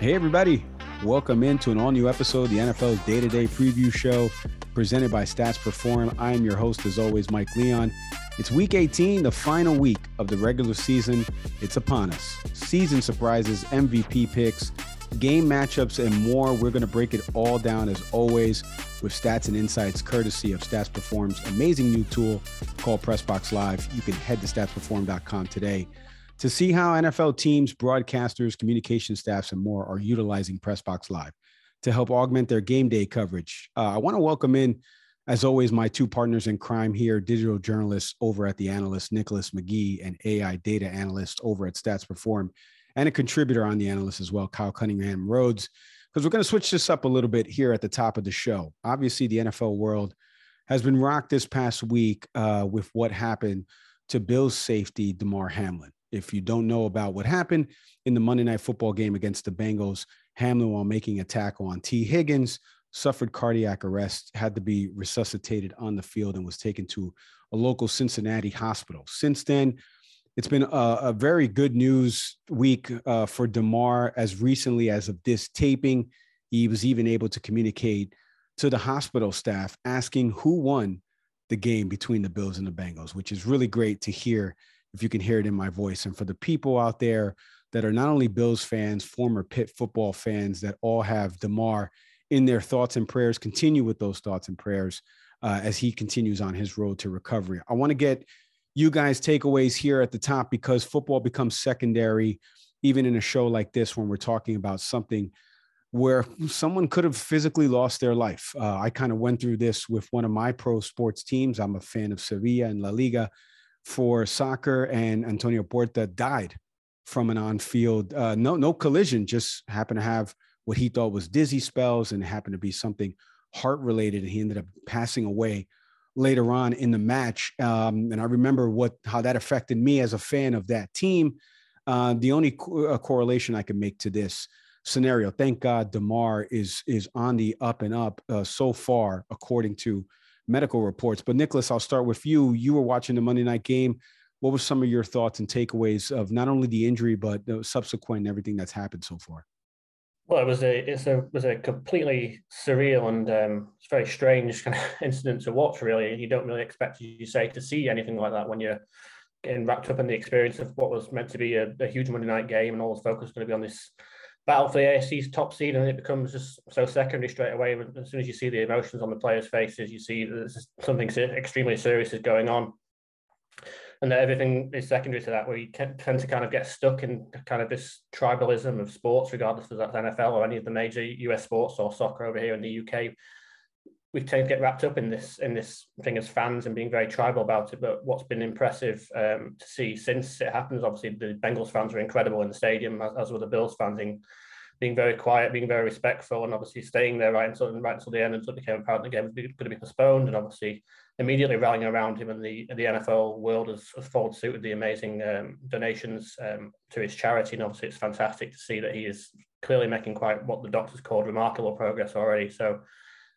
Hey, everybody. Welcome into an all new episode of the NFL's day to day preview show presented by Stats Perform. I am your host, as always, Mike Leon. It's week 18, the final week of the regular season. It's upon us. Season surprises, MVP picks, game matchups, and more. We're going to break it all down as always with stats and insights courtesy of Stats Perform's amazing new tool called Pressbox Live. You can head to statsperform.com today to see how NFL teams, broadcasters, communication staffs, and more are utilizing Pressbox Live to help augment their game day coverage. Uh, I want to welcome in, as always, my two partners in crime here digital journalists over at The Analyst, Nicholas McGee, and AI data analyst over at Stats Perform, and a contributor on The Analyst as well, Kyle Cunningham Rhodes. Because we're going to switch this up a little bit here at the top of the show. Obviously, the NFL world has been rocked this past week uh, with what happened to Bills safety, Damar Hamlin. If you don't know about what happened in the Monday Night Football game against the Bengals, Hamlin, while making a tackle on Tee Higgins, suffered cardiac arrest, had to be resuscitated on the field, and was taken to a local Cincinnati hospital. Since then, it's been a, a very good news week uh, for Damar As recently as of this taping, he was even able to communicate to the hospital staff asking who won the game between the Bills and the Bengals, which is really great to hear if you can hear it in my voice. And for the people out there that are not only Bills fans, former Pitt football fans that all have Damar in their thoughts and prayers, continue with those thoughts and prayers uh, as he continues on his road to recovery. I want to get you guys takeaways here at the top because football becomes secondary, even in a show like this when we're talking about something where someone could have physically lost their life. Uh, I kind of went through this with one of my pro sports teams. I'm a fan of Sevilla and La Liga for soccer, and Antonio Puerta died from an on-field uh, no no collision, just happened to have what he thought was dizzy spells, and happened to be something heart related, and he ended up passing away later on in the match. Um, and I remember what how that affected me as a fan of that team. Uh, the only co- uh, correlation I can make to this scenario, thank God, Damar is is on the up and up uh, so far, according to medical reports. But Nicholas, I'll start with you. You were watching the Monday night game. What were some of your thoughts and takeaways of not only the injury but the subsequent everything that's happened so far? Well, it was a it's a was a completely surreal and um, it's very strange kind of incident to watch. Really, you don't really expect, you say, to see anything like that when you're getting wrapped up in the experience of what was meant to be a, a huge Monday night game, and all the focus going to be on this battle for the AFC's top seed, and it becomes just so secondary straight away. As soon as you see the emotions on the players' faces, you see there's something extremely serious is going on, and that everything is secondary to that. Where you tend to kind of get stuck in kind of this tribalism of sports, regardless of that's NFL or any of the major US sports or soccer over here in the UK we tend to get wrapped up in this in this thing as fans and being very tribal about it. But what's been impressive um, to see since it happens, obviously the Bengals fans were incredible in the stadium, as, as were the Bills fans, being, being very quiet, being very respectful, and obviously staying there right until right until the end until it became apparent the game was going to be postponed, and obviously immediately rallying around him and the the NFL world has, has followed suit with the amazing um, donations um, to his charity, and obviously it's fantastic to see that he is clearly making quite what the doctors called remarkable progress already. So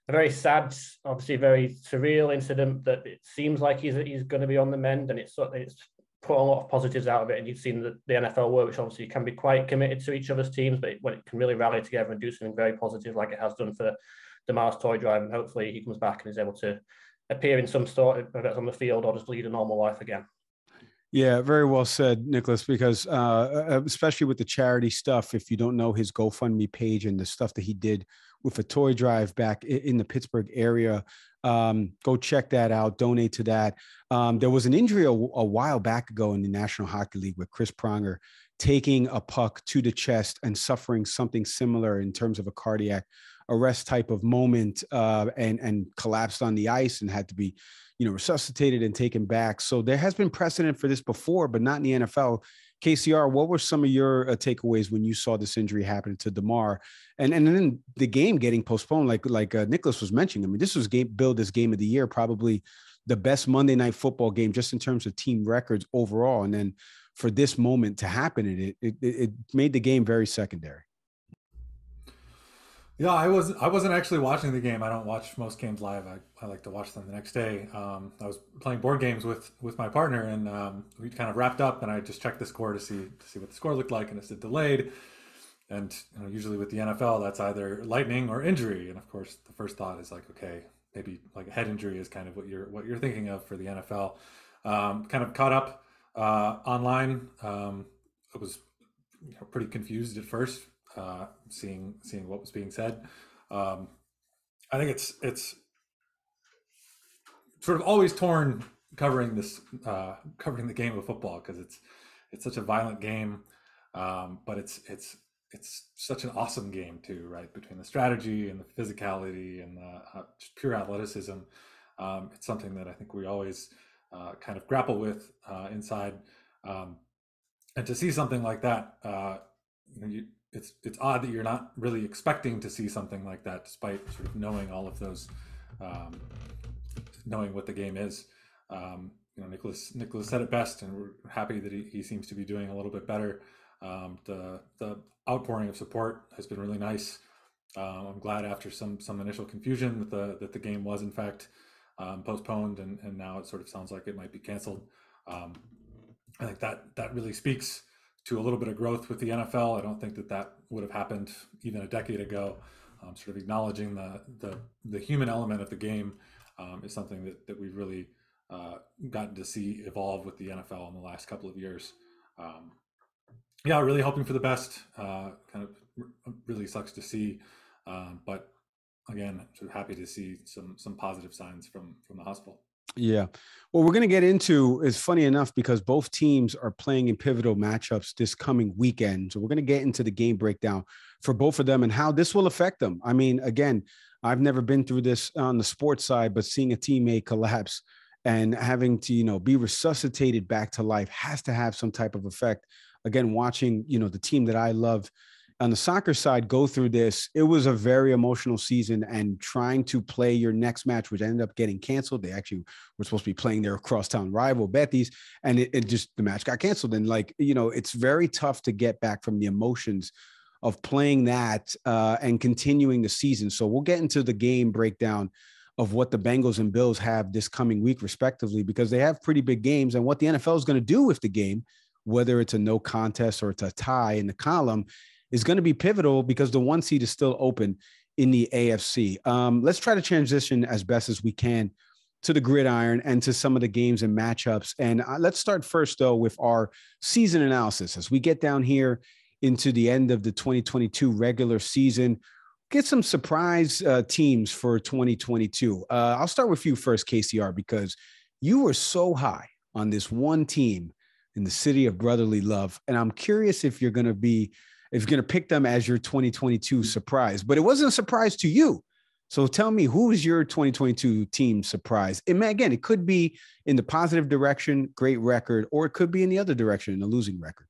a very sad, obviously very surreal incident that it seems like he's he's going to be on the mend, and it's it's put a lot of positives out of it. And you've seen the, the NFL work, which obviously can be quite committed to each other's teams, but when it can really rally together and do something very positive, like it has done for Damar's toy drive, and hopefully he comes back and is able to appear in some sort, it's on the field or just lead a normal life again. Yeah, very well said, Nicholas. Because uh, especially with the charity stuff, if you don't know his GoFundMe page and the stuff that he did with a toy drive back in the Pittsburgh area. Um, go check that out. Donate to that. Um, there was an injury a, a, while back ago in the National Hockey League with Chris Pronger taking a puck to the chest and suffering something similar in terms of a cardiac arrest type of moment uh, and and collapsed on the ice and had to be you know resuscitated and taken back so there has been precedent for this before but not in the nfl KCR, what were some of your uh, takeaways when you saw this injury happen to Damar, and and then the game getting postponed, like like uh, Nicholas was mentioning? I mean, this was game billed as game of the year, probably the best Monday night football game just in terms of team records overall, and then for this moment to happen, it it, it made the game very secondary. Yeah, I wasn't. I wasn't actually watching the game. I don't watch most games live. I, I like to watch them the next day. Um, I was playing board games with with my partner, and um, we kind of wrapped up. And I just checked the score to see to see what the score looked like, and it said delayed. and you know, usually with the NFL, that's either lightning or injury. And of course, the first thought is like, okay, maybe like a head injury is kind of what you're what you're thinking of for the NFL. Um, kind of caught up uh, online. Um, I was you know, pretty confused at first, uh, seeing seeing what was being said. Um, I think it's it's sort of always torn covering this uh, covering the game of football because it's it's such a violent game, um, but it's it's it's such an awesome game too, right? Between the strategy and the physicality and the uh, pure athleticism, um, it's something that I think we always uh, kind of grapple with uh, inside. Um, and to see something like that, uh, you it's it's odd that you're not really expecting to see something like that, despite sort of knowing all of those, um, knowing what the game is. Um, you know, Nicholas Nicholas said it best, and we're happy that he, he seems to be doing a little bit better. Um, the the outpouring of support has been really nice. Um, I'm glad after some some initial confusion that the that the game was in fact um, postponed and, and now it sort of sounds like it might be canceled. Um, I think that that really speaks to a little bit of growth with the NFL. I don't think that that would have happened even a decade ago. Um, sort of acknowledging the, the the human element of the game um, is something that that we've really uh, gotten to see evolve with the NFL in the last couple of years. Um, yeah, really hoping for the best. Uh, kind of really sucks to see, um, but again, sort of happy to see some some positive signs from from the hospital. Yeah. Well, we're going to get into is funny enough because both teams are playing in pivotal matchups this coming weekend. So we're going to get into the game breakdown for both of them and how this will affect them. I mean, again, I've never been through this on the sports side, but seeing a teammate collapse and having to, you know, be resuscitated back to life has to have some type of effect again, watching, you know, the team that I love on the soccer side go through this, it was a very emotional season and trying to play your next match, which ended up getting canceled. They actually were supposed to be playing their crosstown rival Betis, and it, it just the match got canceled. And like, you know, it's very tough to get back from the emotions of playing that uh, and continuing the season. So we'll get into the game breakdown of what the Bengals and Bills have this coming week, respectively, because they have pretty big games and what the NFL is going to do with the game whether it's a no contest or it's a tie in the column, is going to be pivotal because the one seed is still open in the AFC. Um, let's try to transition as best as we can to the gridiron and to some of the games and matchups. And uh, let's start first, though, with our season analysis. As we get down here into the end of the 2022 regular season, get some surprise uh, teams for 2022. Uh, I'll start with you first, KCR, because you were so high on this one team in the city of brotherly love. And I'm curious if you're going to be, if you're going to pick them as your 2022 mm. surprise, but it wasn't a surprise to you. So tell me, who is your 2022 team surprise? And again, it could be in the positive direction, great record, or it could be in the other direction, in a losing record.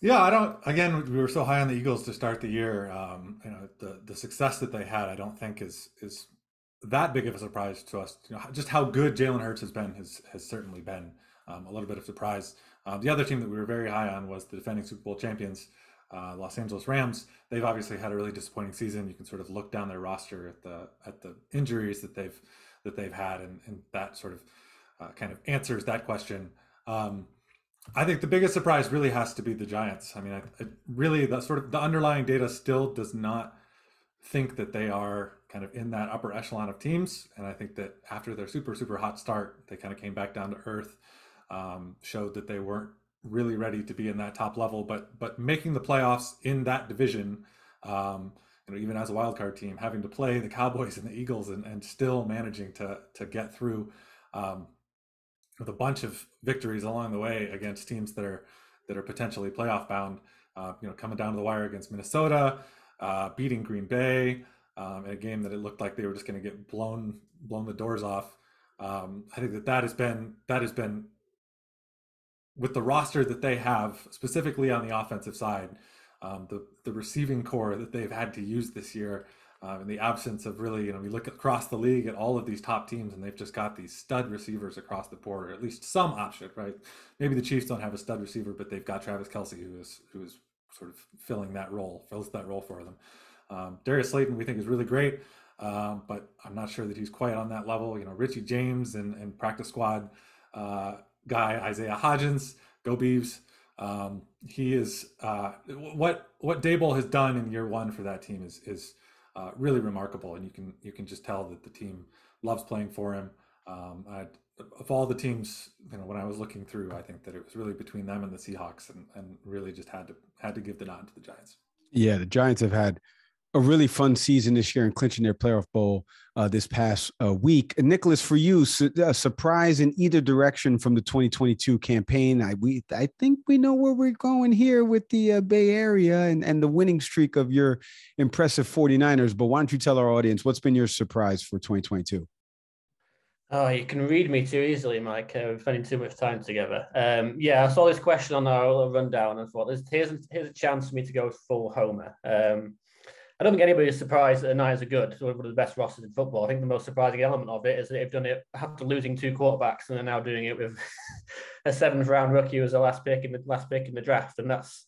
Yeah, I don't. Again, we were so high on the Eagles to start the year. Um, you know, the the success that they had, I don't think is is that big of a surprise to us. You know, just how good Jalen Hurts has been has has certainly been um, a little bit of surprise. Uh, the other team that we were very high on was the defending Super Bowl champions, uh, Los Angeles Rams. They've obviously had a really disappointing season. You can sort of look down their roster at the at the injuries that they've that they've had, and, and that sort of uh, kind of answers that question. Um, I think the biggest surprise really has to be the Giants. I mean, I, I really the sort of the underlying data still does not think that they are kind of in that upper echelon of teams, and I think that after their super super hot start, they kind of came back down to earth um, showed that they weren't really ready to be in that top level. But but making the playoffs in that division, um, you know, even as a wild card team, having to play the Cowboys and the Eagles and, and still managing to to get through um, with a bunch of victories along the way against teams that are that are potentially playoff bound. Uh, you know, coming down to the wire against Minnesota, uh, beating Green Bay um, in a game that it looked like they were just going to get blown blown the doors off. Um, I think that that has been that has been with the roster that they have, specifically on the offensive side, um, the the receiving corps that they've had to use this year, uh, in the absence of really, you know, we look across the league at all of these top teams, and they've just got these stud receivers across the board, or at least some option, right? Maybe the Chiefs don't have a stud receiver, but they've got Travis Kelce, who is who is sort of filling that role, fills that role for them. Um, Darius Slayton, we think is really great, um, but I'm not sure that he's quite on that level. You know, Richie James and, and practice squad. Uh, guy Isaiah Hodgins, go Beavs. Um, he is uh, what what Daboll has done in year one for that team is is uh, really remarkable, and you can you can just tell that the team loves playing for him. Um, I, of all the teams, you know, when I was looking through, I think that it was really between them and the Seahawks, and, and really just had to had to give the nod to the Giants. Yeah, the Giants have had a really fun season this year and clinching their playoff bowl uh, this past uh, week. And Nicholas, for you, su- a surprise in either direction from the 2022 campaign. I we I think we know where we're going here with the uh, Bay Area and, and the winning streak of your impressive 49ers. But why don't you tell our audience what's been your surprise for 2022? Oh, you can read me too easily, Mike. Uh, we're spending too much time together. Um, yeah, I saw this question on our rundown and thought, here's, here's a chance for me to go full homer. Um, I don't think anybody is surprised that the Niners are good. One of the best rosters in football. I think the most surprising element of it is that they've done it after losing two quarterbacks and they're now doing it with a seventh round rookie as the last pick in the last pick in the draft. And that's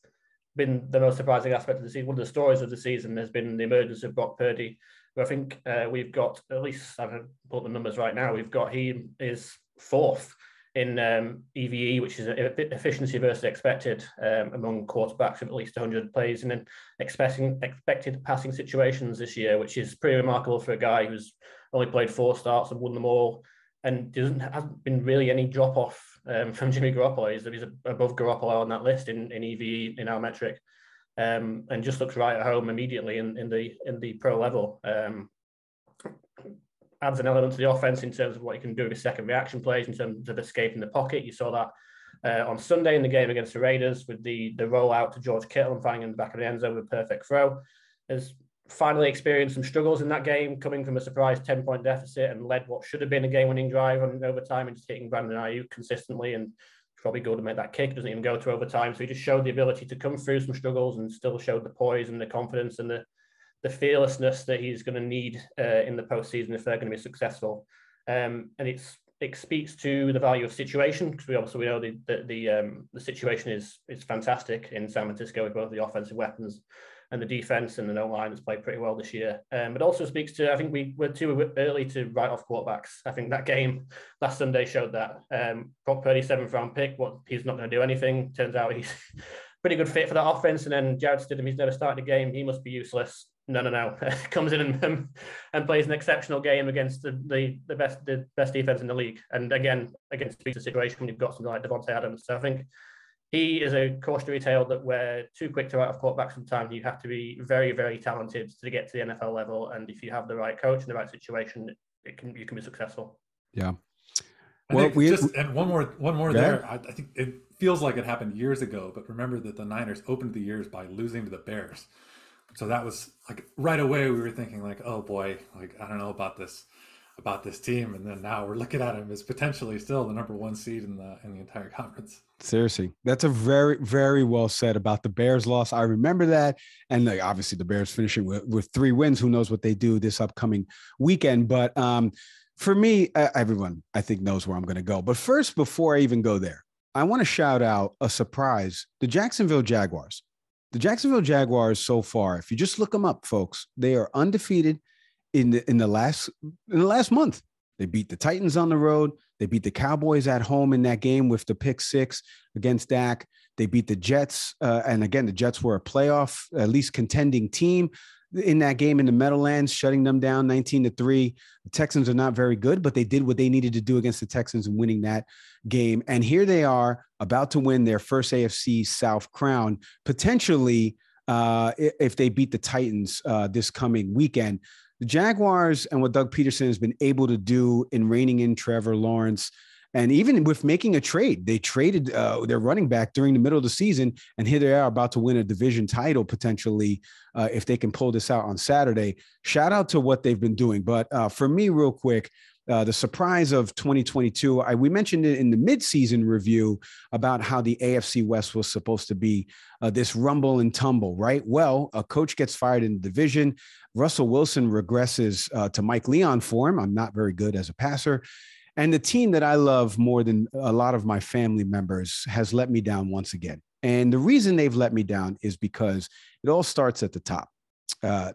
been the most surprising aspect of the season. One of the stories of the season has been the emergence of Brock Purdy. Who I think uh, we've got at least I haven't put the numbers right now. We've got he is fourth in um, EVE, which is efficiency versus expected um, among quarterbacks of at least 100 plays and then expecting expected passing situations this year, which is pretty remarkable for a guy who's only played four starts and won them all, and doesn't hasn't been really any drop off um, from Jimmy Garoppolo. He's, he's above Garoppolo on that list in, in EVE in our metric, um, and just looks right at home immediately in, in the in the pro level. Adds an element to the offense in terms of what you can do with his second reaction plays, in terms of escaping the pocket. You saw that uh, on Sunday in the game against the Raiders with the the rollout to George Kittle and finding in the back of the end zone with a perfect throw. Has finally experienced some struggles in that game, coming from a surprise 10 point deficit and led what should have been a game winning drive on overtime and just hitting Brandon Aiyuk consistently and probably go to make that kick, doesn't even go to overtime. So he just showed the ability to come through some struggles and still showed the poise and the confidence and the the fearlessness that he's going to need uh, in the postseason if they're going to be successful. Um, and it's it speaks to the value of situation because we obviously we know the the the, um, the situation is is fantastic in San Francisco with both the offensive weapons and the defense and the no line has played pretty well this year. Um, but also speaks to I think we were too early to write off quarterbacks. I think that game last Sunday showed that. Um, Brock Purdy seventh round pick. What he's not going to do anything. Turns out he's pretty good fit for that offense. And then Jarrett Stidham, he's never started a game. He must be useless no, no, no. Comes in and, um, and plays an exceptional game against the, the, the best the best defense in the league. And again, against the situation when you've got something like Davante Adams. So I think he is a cautionary tale that we're too quick to write off quarterbacks sometimes. You have to be very, very talented to get to the NFL level. And if you have the right coach in the right situation, it can you can be successful. Yeah. I well, we just and one more one more yeah. there. I, I think it feels like it happened years ago, but remember that the Niners opened the years by losing to the Bears so that was like right away we were thinking like oh boy like i don't know about this about this team. And then now we're looking at him as potentially still the number one seed in the in the entire conference. Seriously. That's a very very well said about the bears loss. I remember that. And like obviously the bears finishing with, with three wins. Who knows what they do this upcoming weekend. But um for me uh, everyone i think knows where i'm going to go. But first before i even go there i want to shout out a surprise. The jacksonville jaguars the Jacksonville Jaguars so far, if you just look them up, folks, they are undefeated in the in the last in the last month. They beat the Titans on the road. They beat the Cowboys at home in that game with the pick six against Dak. They beat the Jets, uh, and again, the Jets were a playoff, at least contending team in that game in the Meadowlands, shutting them down 19 to 3. The Texans are not very good, but they did what they needed to do against the Texans and winning that game. And here they are about to win their first AFC South crown, potentially uh, if they beat the Titans uh, this coming weekend. The Jaguars and what Doug Pederson has been able to do in reining in Trevor Lawrence and even with making a trade, they traded uh, their running back during the middle of the season, and here they are about to win a division title potentially uh, if they can pull this out on Saturday. Shout out to what they've been doing. But uh, for me, real quick, uh, the surprise of 2022. I, we mentioned it in the midseason review about how the AFC West was supposed to be uh, this rumble and tumble, right? Well, a coach gets fired in the division. Russell Wilson regresses uh, to Mike Leon form. I'm not very good as a passer. And the team that I love more than a lot of my family members has let me down once again. And the reason they've let me down is because it all starts at the top. Uh,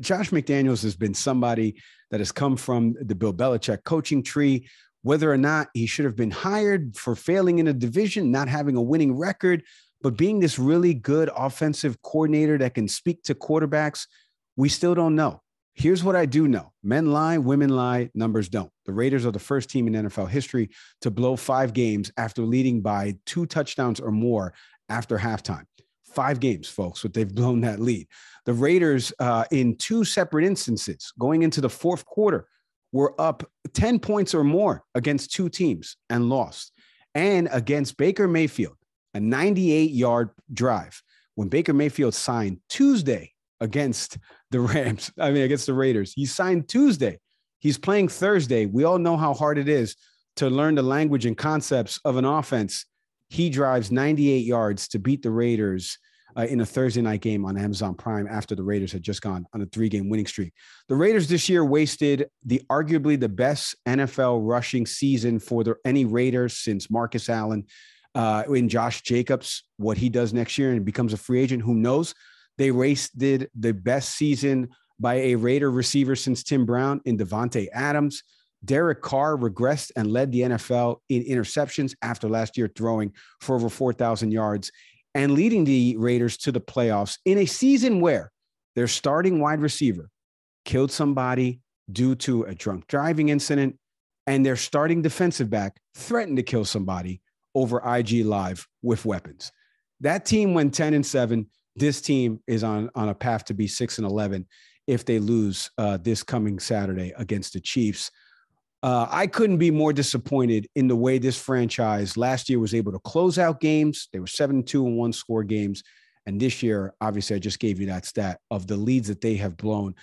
Josh McDaniels has been somebody that has come from the Bill Belichick coaching tree. Whether or not he should have been hired for failing in a division, not having a winning record, But being this really good offensive coordinator that can speak to quarterbacks, we still don't know. Here's what I do know men lie, women lie, numbers don't. The Raiders are the first team in NFL history to blow five games after leading by two touchdowns or more after halftime. Five games, folks, but they've blown that lead. The Raiders, uh, in two separate instances, going into the fourth quarter, were up 10 points or more against two teams and lost. And against Baker Mayfield, a 98 yard drive. When Baker Mayfield signed Tuesday against the Rams, I mean, against the Raiders, he signed Tuesday. He's playing Thursday. We all know how hard it is to learn the language and concepts of an offense. He drives 98 yards to beat the Raiders uh, in a Thursday night game on Amazon Prime after the Raiders had just gone on a three game winning streak. The Raiders this year wasted the arguably the best NFL rushing season for the, any Raiders since Marcus Allen uh, in Josh Jacobs, what he does next year and becomes a free agent. Who knows? They raced did the best season by a Raider receiver since Tim Brown in Davante Adams. Derek Carr regressed and led the NFL in interceptions after last year throwing for over 4,000 yards and leading the Raiders to the playoffs in a season where their starting wide receiver killed somebody due to a drunk driving incident, and their starting defensive back threatened to kill somebody over IG Live with weapons. That team went 10 and 7. This team is on, on a path to be 6 and 11 if they lose uh, this coming Saturday against the Chiefs. Uh, I couldn't be more disappointed in the way this franchise last year was able to close out games. They were 7 2 and one score games. And this year, obviously, I just gave you that stat of the leads that they have blown.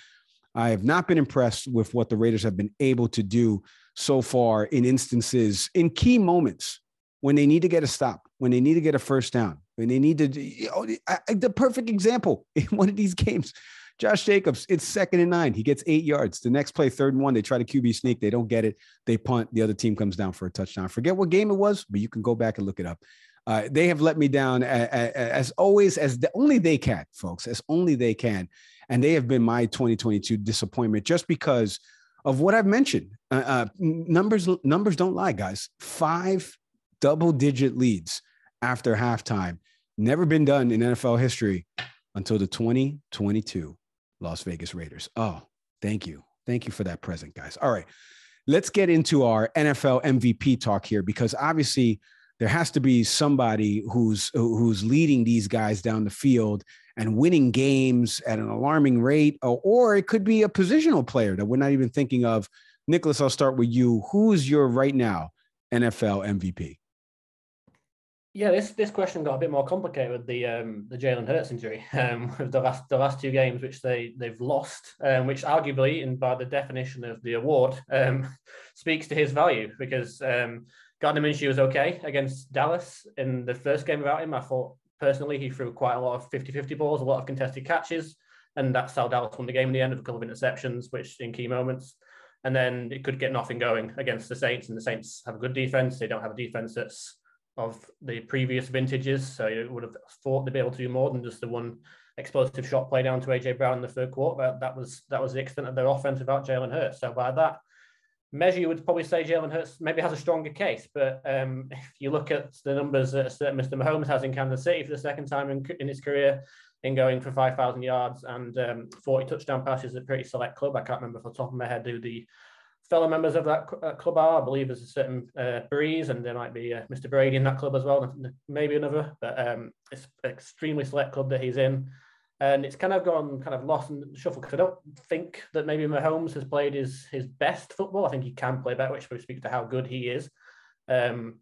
I have not been impressed with what the Raiders have been able to do so far in instances, in key moments when they need to get a stop, when they need to get a first down, when they need to, you know, the perfect example in one of these games. Josh Jacobs, it's second and nine. He gets eight yards. The next play, third and one, they try to QB sneak. They don't get it. They punt. The other team comes down for a touchdown. Forget what game it was, but you can go back and look it up. Uh, they have let me down as, as always, as the, only they can, folks, as only they can. And they have been my 2022 disappointment just because of what I've mentioned. Uh, uh, numbers, numbers don't lie, guys. Five double digit leads after halftime. Never been done in NFL history until the 2022 Las Vegas Raiders. Oh, thank you. Thank you for that present, guys. All right. Let's get into our NFL MVP talk here because obviously there has to be somebody who's who's leading these guys down the field and winning games at an alarming rate or, it could be a positional player that we're not even thinking of. Nicholas, I'll start with you. Who's your right now NFL MVP? Yeah, this this question got a bit more complicated with the um, the Jalen Hurts injury um, with the last the last two games which they they've lost, um, which arguably, and by the definition of the award, um, speaks to his value because um, Gardner Minshew was okay against Dallas in the first game without him. I thought personally he threw quite a lot of 50-50 balls, a lot of contested catches, and that's how Dallas won the game in the end of a couple of interceptions, which in key moments. And then it could get nothing going against the Saints, and the Saints have a good defense. They don't have a defense that's of the previous vintages. So you would have thought they'd be able to do more than just the one explosive shot play down to AJ Brown in the third quarter. But that was that was the extent of their offense without Jalen Hurts. So by that measure, you would probably say Jalen Hurts maybe has a stronger case. But um, if you look at the numbers that Mr. Mahomes has in Kansas City for the second time in, in his career, in going for 5,000 yards and um, 40 touchdown passes, a pretty select club. I can't remember off the top of my head who the fellow members of that uh, club are. I believe there's a certain uh, Brees, and there might be uh, Mr. Brady in that club as well, maybe another. But um, it's an extremely select club that he's in, and it's kind of gone kind of lost and shuffled because I don't think that maybe Mahomes has played his his best football. I think he can play better, which speaks to how good he is. Um,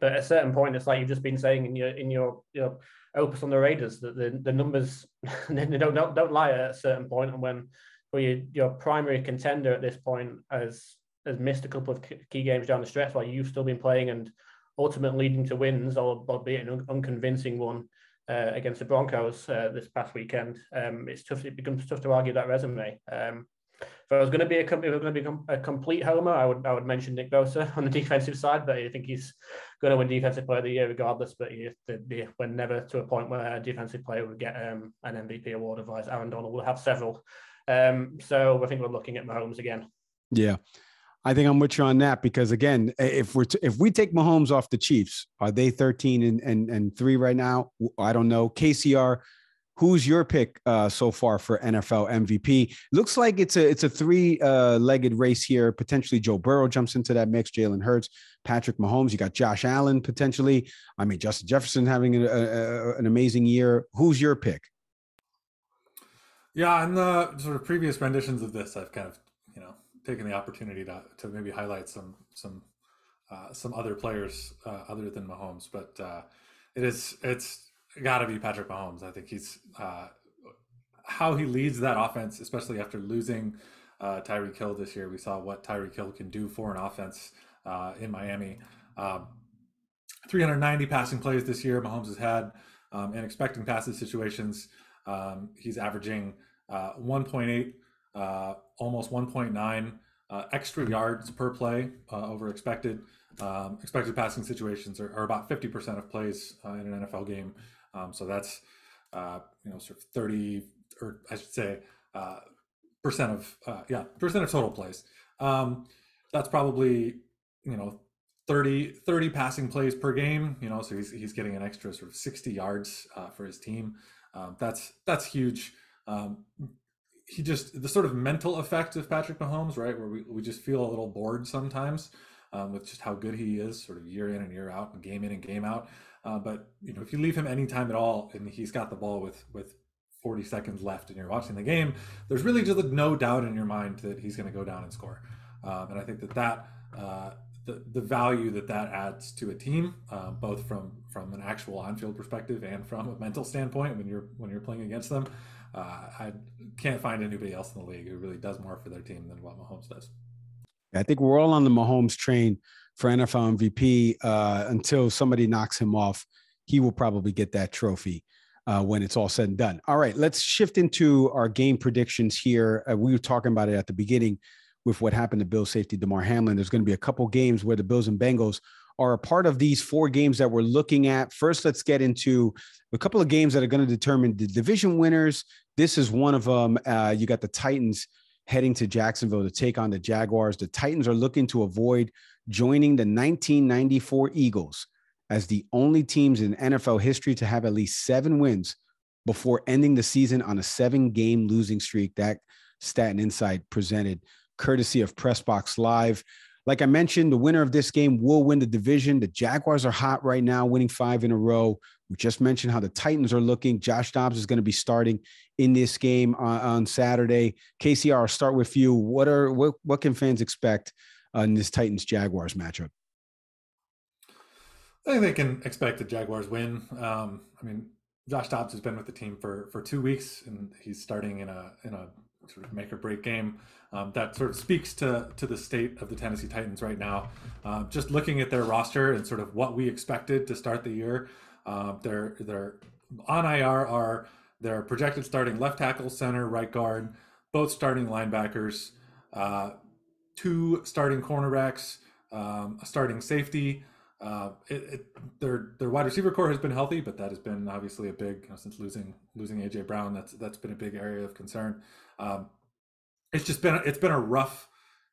but at a certain point, it's like you've just been saying in your in your your opus on the Raiders that the, the numbers they don't, don't don't lie at a certain point, and when where you, your primary contender at this point has has missed a couple of key games down the stretch while you've still been playing and ultimately leading to wins, albeit an unconvincing one uh, against the Broncos uh, this past weekend. Um, it's tough. It becomes tough to argue that resume. Um, if I was going to be a, if I was going to be a complete homer, I would I would mention Nick Bosa on the defensive side, but I think he's going to win Defensive Player of the Year regardless. But he, we're never to a point where a defensive player would get um, an MVP award. Otherwise, Aaron Donald will have several um, so I think we're looking at Mahomes again. Yeah. I think I'm with you on that because again, if we're t- if we take Mahomes off the Chiefs, are they 13 and and, and three right now? I don't know. KCR, who's your pick uh, so far for NFL MVP? Looks like it's a it's a three uh, legged race here. Potentially Joe Burrow jumps into that mix. Jalen Hurts, Patrick Mahomes. You got Josh Allen potentially. I mean Justin Jefferson having a, a, an amazing year. Who's your pick? Yeah, in the sort of previous renditions of this, I've kind of you know taken the opportunity to to maybe highlight some some uh, some other players uh, other than Mahomes, but uh, it is it's got to be Patrick Mahomes. I think he's uh, how he leads that offense, especially after losing uh, Tyreek Hill this year. We saw what Tyreek Hill can do for an offense uh, in Miami. Um, 390 passing plays this year. Mahomes has had um, in expecting passes situations. Um, he's averaging 1.8 uh, almost 1.9 uh, extra yards per play uh, over expected. Um, expected passing situations are, are, about 50% of plays uh, in an NFL game. Um, so that's, uh, you know, sort of 30, or I should say, uh, percent of, yeah, percent of total plays. Um, that's probably, you know, 30, 30 passing plays per game, you know, so he's, he's getting an extra sort of 60 yards for his team. Um, that's, that's huge. Um, he just the sort of mental effect of Patrick Mahomes, right? Where we, we just feel a little bored sometimes um, with just how good he is, sort of year in and year out, and game in and game out. Uh, but you know, if you leave him any time at all, and he's got the ball with with 40 seconds left, and you're watching the game, there's really just no doubt in your mind that he's going to go down and score. Um, and I think that that uh, the, the value that that adds to a team, uh, both from from an actual on-field perspective and from a mental standpoint, when you're when you're playing against them, uh, I can't find anybody else in the league who really does more for their team than what Mahomes does. I think we're all on the Mahomes train for NFL MVP uh, until somebody knocks him off. He will probably get that trophy. Uh, when it's all said and done. All right, let's shift into our game predictions here. Uh, we were talking about it at the beginning with what happened to Bill safety Damar Hamlin. There's going to be a couple games where the Bills and Bengals are a part of these four games that we're looking at. First, let's get into a couple of games that are going to determine the division winners. This is one of them. Uh, you got the Titans heading to Jacksonville to take on the Jaguars. The Titans are looking to avoid joining the 1994 Eagles as the only teams in NFL history to have at least seven wins before ending the season on a seven game losing streak. That stat and insight presented courtesy of Pressbox Live. Like I mentioned, the winner of this game will win the division. The Jaguars are hot right now, winning five in a row. We just mentioned how the Titans are looking. Josh Dobbs is going to be starting in this game on, on Saturday. KCR, I'll start with you. What are what what can fans expect in this Titans Jaguars matchup? I think they can expect the Jaguars win. Um, I mean, Josh Dobbs has been with the team for for two weeks, and he's starting in a in a sort of make or break game. Um, that sort of speaks to to the state of the Tennessee Titans right now. Uh, just looking at their roster and sort of what we expected to start the year, uh, they're they're on IR are their projected starting left tackle, center, right guard, both starting linebackers, uh, two starting cornerbacks, um, a starting safety. Uh, it, it, their their wide receiver corps has been healthy, but that has been obviously a big you know, since losing losing AJ Brown. That's that's been a big area of concern. Um, it's just been it's been a rough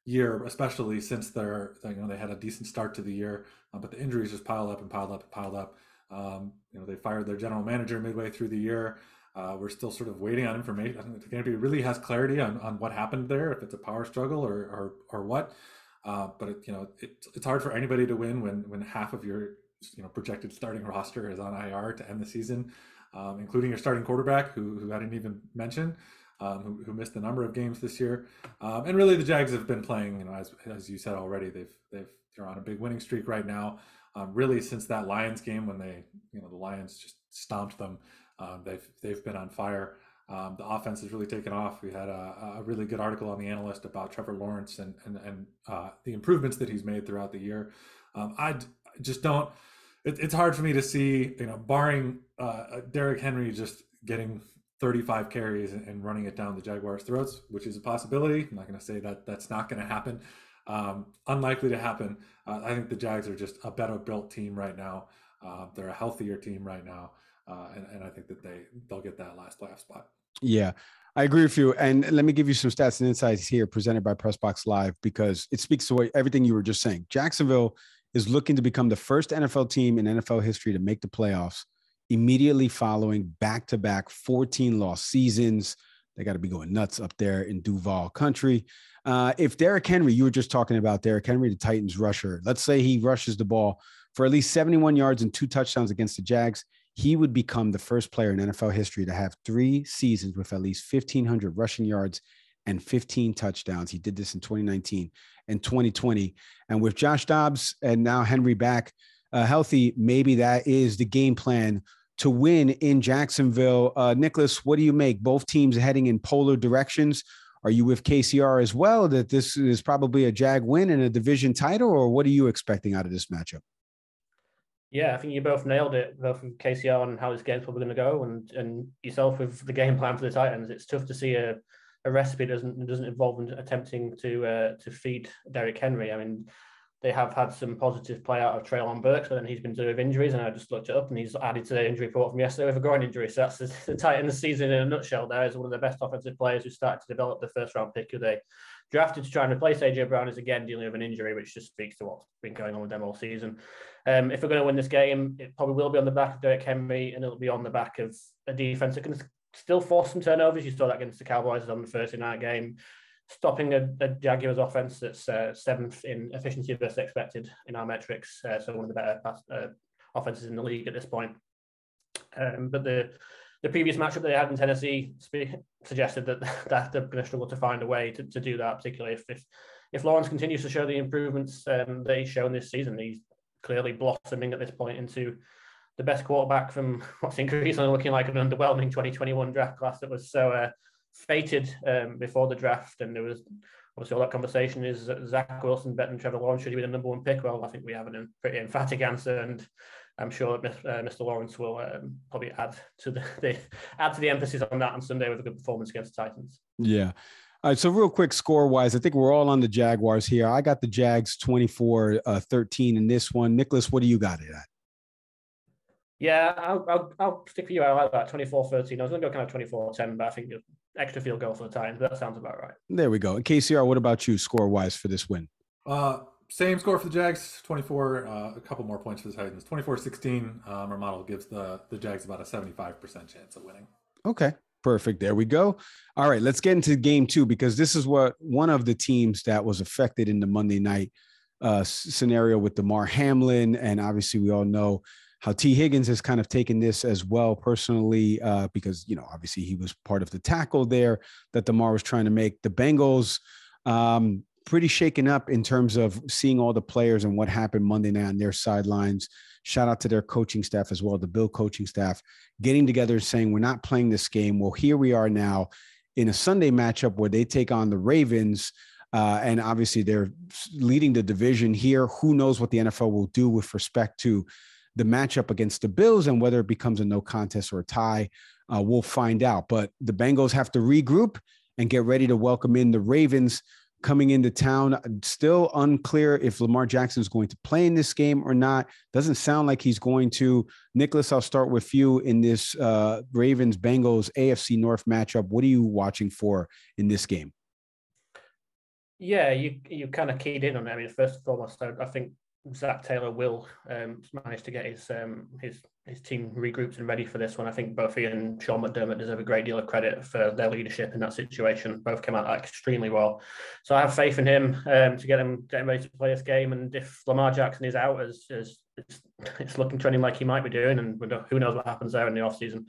year, especially since they're you know they had a decent start to the year, uh, but the injuries just piled up and piled up and piled up. Um, you know they fired their general manager midway through the year. Uh, we're still sort of waiting on information. I think the community really has clarity on, on what happened there, if it's a power struggle or or, or what. Uh, but it, you know it, it's hard for anybody to win when when half of your you know projected starting roster is on IR to end the season, um, including your starting quarterback, who who I didn't even mention um, who, who, missed a number of games this year. Um, and really, the Jags have been playing, you know, as, as you said already, they've they've they're on a big winning streak right now. Um, really, since that Lions game when they, you know, the Lions just stomped them, um, they've they've been on fire. Um, the offense has really taken off. We had a, a, really good article on the analyst about Trevor Lawrence and and, and uh, the improvements that he's made throughout the year. Um, I just don't. It, it's hard for me to see, you know, barring uh, Derrick Henry just getting 35 carries and running it down the Jaguars' throats, which is a possibility. I'm not going to say that that's not going to happen. Um, unlikely to happen. Uh, I think the Jags are just a better built team right now. Uh, they're a healthier team right now, uh, and, and, I think that they they'll get that last playoff spot. Yeah. I agree with you. And let me give you some stats and insights here presented by Pressbox Live because it speaks to what, everything you were just saying. Jacksonville is looking to become the first NFL team in NFL history to make the playoffs immediately following back to back 14 loss seasons. They got to be going nuts up there in Duval country. Uh, if Derrick Henry, you were just talking about Derrick Henry, the Titans rusher, let's say he rushes the ball for at least 71 yards and two touchdowns against the Jags, he would become the first player in NFL history to have three seasons with at least 1,500 rushing yards and 15 touchdowns. He did this in 2019 and 2020. And with Josh Dobbs and now Henry back uh, healthy, maybe that is the game plan to win in Jacksonville. Uh, Nicholas, what do you make? Both teams heading in polar directions. Are you with KCR as well that this is probably a Jag win and a division title, or what are you expecting out of this matchup? Yeah, I think you both nailed it, both from KCR and how this game's probably going to go, and and yourself with the game plan for the Titans. It's tough to see a, a recipe doesn't doesn't involve attempting to uh, to feed Derrick Henry. I mean, they have had some positive play out of Treylon Burks, but then he's been dealing with injuries, and I just looked it up, and he's added to the injury report from yesterday with a groin injury. So that's the, the Titans season in a nutshell. There is one of the best offensive players who started to develop the first round pick who they drafted to try and replace AJ Brown is again dealing with an injury, which just speaks to what's been going on with them all season. Um, if we're going to win this game, it probably will be on the back of Derrick Henry, and it'll be on the back of a defense that can still force some turnovers. You saw that against the Cowboys on the Thursday night game, stopping a, Jaguars offense that's uh, seventh in efficiency versus expected in our metrics. Uh, so one of the better pass, uh, offenses in the league at this point. Um, but the the previous matchup they had in Tennessee suggested that, that they're going to struggle to find a way to, to do that, particularly if, if, if Lawrence continues to show the improvements um, that he's shown this season. He's clearly blossoming at this point into the best quarterback from what's increasingly looking like an underwhelming 2021 draft class that was so uh, fated um, before the draft. And there was obviously all that conversation is Zach Wilson betting Trevor Lawrence should he be the number one pick? Well, I think we have a pretty emphatic answer, and I'm sure that uh, Mr. Lawrence will um, probably add to the, the, add to the emphasis on that on Sunday with a good performance against the Titans. Yeah. All right, so real quick score wise, I think we're all on the Jaguars here. I got the Jags 24 uh, 13 in this one. Nicholas, what do you got it at? Yeah, I'll, I'll, I'll stick with you. I like that 24 13. I was going to go kind of 24 10, but I think extra field goal for the Titans. That sounds about right. There we go. And KCR, what about you score wise for this win? Uh, same score for the Jags, 24, uh, a couple more points for the Titans. 24 16. Um, our model gives the, the Jags about a 75% chance of winning. Okay, perfect. There we go. All right, let's get into game two because this is what one of the teams that was affected in the Monday night uh, scenario with Damar Hamlin. And obviously, we all know how Tee Higgins has kind of taken this as well personally, uh, because, you know, obviously he was part of the tackle there that Damar was trying to make. The Bengals, um, pretty shaken up in terms of seeing all the players and what happened Monday night on their sidelines. Shout out to their coaching staff as well, the Bill coaching staff, getting together and saying, We're not playing this game. Well, here we are now in a Sunday matchup where they take on the Ravens. Uh, and obviously, they're leading the division here. Who knows what the NFL will do with respect to the matchup against the Bills and whether it becomes a no contest or a tie? Uh, we'll find out. But the Bengals have to regroup and get ready to welcome in the Ravens coming into town. Still unclear if Lamar Jackson is going to play in this game or not. Doesn't sound like he's going to. Nicholas, I'll start with you in this uh, Ravens Bengals AFC North matchup. What are you watching for in this game? Yeah, you you kind of keyed in on it. I mean, first and foremost, I, I think Zac Taylor will um, manage to get his um, his his team regrouped and ready for this one. I think both he and Sean McDermott deserve a great deal of credit for their leadership in that situation. Both came out extremely well, so I have faith in him um, to get him get him ready to play this game. And if Lamar Jackson is out, as, as it's, it's looking trending like he might be doing, and who knows what happens there in the offseason.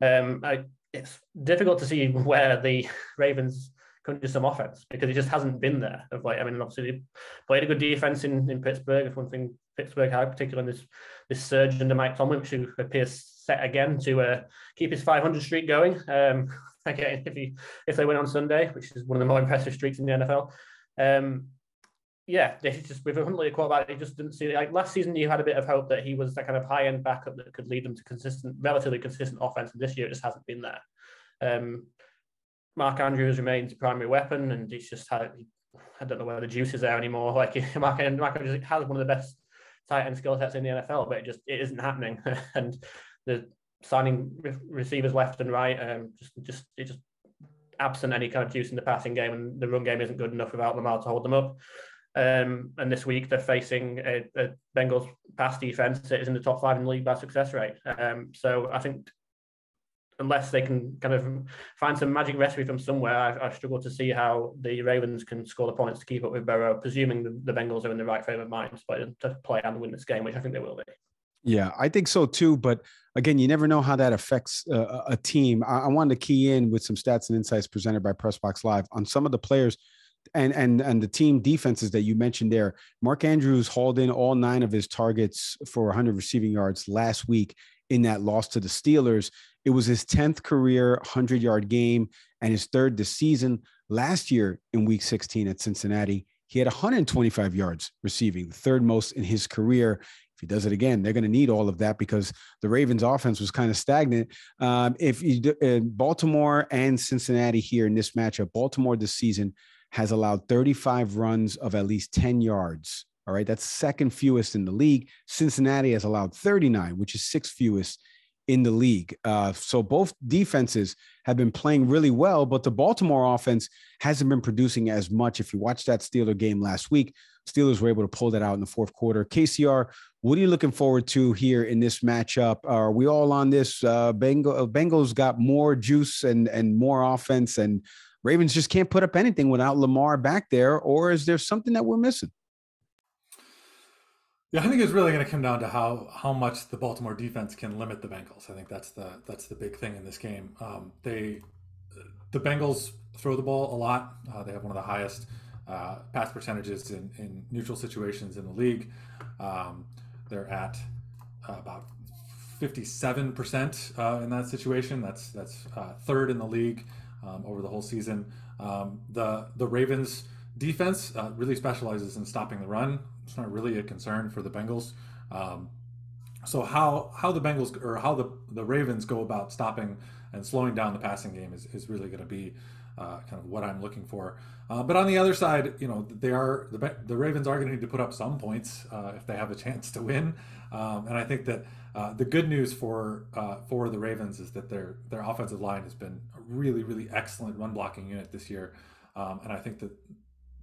Um, I, it's difficult to see where the Ravens couldn't do some offense because he just hasn't been there. Of like, I mean, obviously played a good defense in, in Pittsburgh. If one thing Pittsburgh had, particularly in this this surge under Mike Tomlin, which appears set again to uh, keep his 500 streak going. Um, again, if he if they win on Sunday, which is one of the more impressive streaks in the NFL. Um, yeah, they just with a Huntley quarterback, they just didn't see like last season. You had a bit of hope that he was that kind of high end backup that could lead them to consistent, relatively consistent offense. And this year, it just hasn't been there. Um, Mark Andrews remains a primary weapon, and it's just how I don't know where the juice is there anymore. Like Mark, Mark Andrews has one of the best tight end skill sets in the NFL, but it just it isn't happening. and the signing re- receivers left and right. Um, just just it just absent any kind of juice in the passing game, and the run game isn't good enough without Lamar to hold them up. Um, and this week they're facing a, a, Bengals pass defense that is in the top five in the league by success rate. Um, so I think unless they can kind of find some magic recipe from somewhere, I, I, struggle to see how the Ravens can score the points to keep up with Burrow, presuming the, the Bengals are in the right frame of mind to play, and win this game, which I think they will be. Yeah, I think so too. But again, you never know how that affects uh, a team. I, I wanted to key in with some stats and insights presented by Pressbox Live on some of the players and and and the team defenses that you mentioned there. Mark Andrews hauled in all nine of his targets for 100 receiving yards last week in that loss to the Steelers. It was his 10th career 100 yard game and his third this season. Last year in week 16 at Cincinnati, he had 125 yards receiving, the third most in his career. If he does it again, they're going to need all of that because the Ravens' offense was kind of stagnant. Um, if you, uh, Baltimore and Cincinnati here in this matchup, Baltimore this season has allowed 35 runs of at least 10 yards. All right, that's second fewest in the league. Cincinnati has allowed 39, which is sixth fewest in the league. Uh, so both defenses have been playing really well, but the Baltimore offense hasn't been producing as much. If you watch that Steeler game last week, Steelers were able to pull that out in the fourth quarter. KCR, what are you looking forward to here in this matchup? Are we all on this? Uh, Bengal, Bengals got more juice and and more offense, and Ravens just can't put up anything without Lamar back there, or is there something that we're missing? Yeah, I think it's really going to come down to how how much the Baltimore defense can limit the Bengals. I think that's the that's the big thing in this game. Um, they the Bengals throw the ball a lot. Uh, they have one of the highest uh, pass percentages in, in neutral situations in the league. Um, they're at about 57% uh, in that situation. That's that's uh, third in the league um, over the whole season. Um, the the Ravens defense uh, really specializes in stopping the run. It's not really a concern for the Bengals. Um, so how how the Bengals or how the the Ravens go about stopping and slowing down the passing game is, is really going to be uh, kind of what I'm looking for. Uh, but on the other side, you know, they are the the Ravens are going to need to put up some points uh, if they have a chance to win. Um, and I think that uh, the good news for uh, for the Ravens is that their their offensive line has been a really really excellent run blocking unit this year, um, and I think that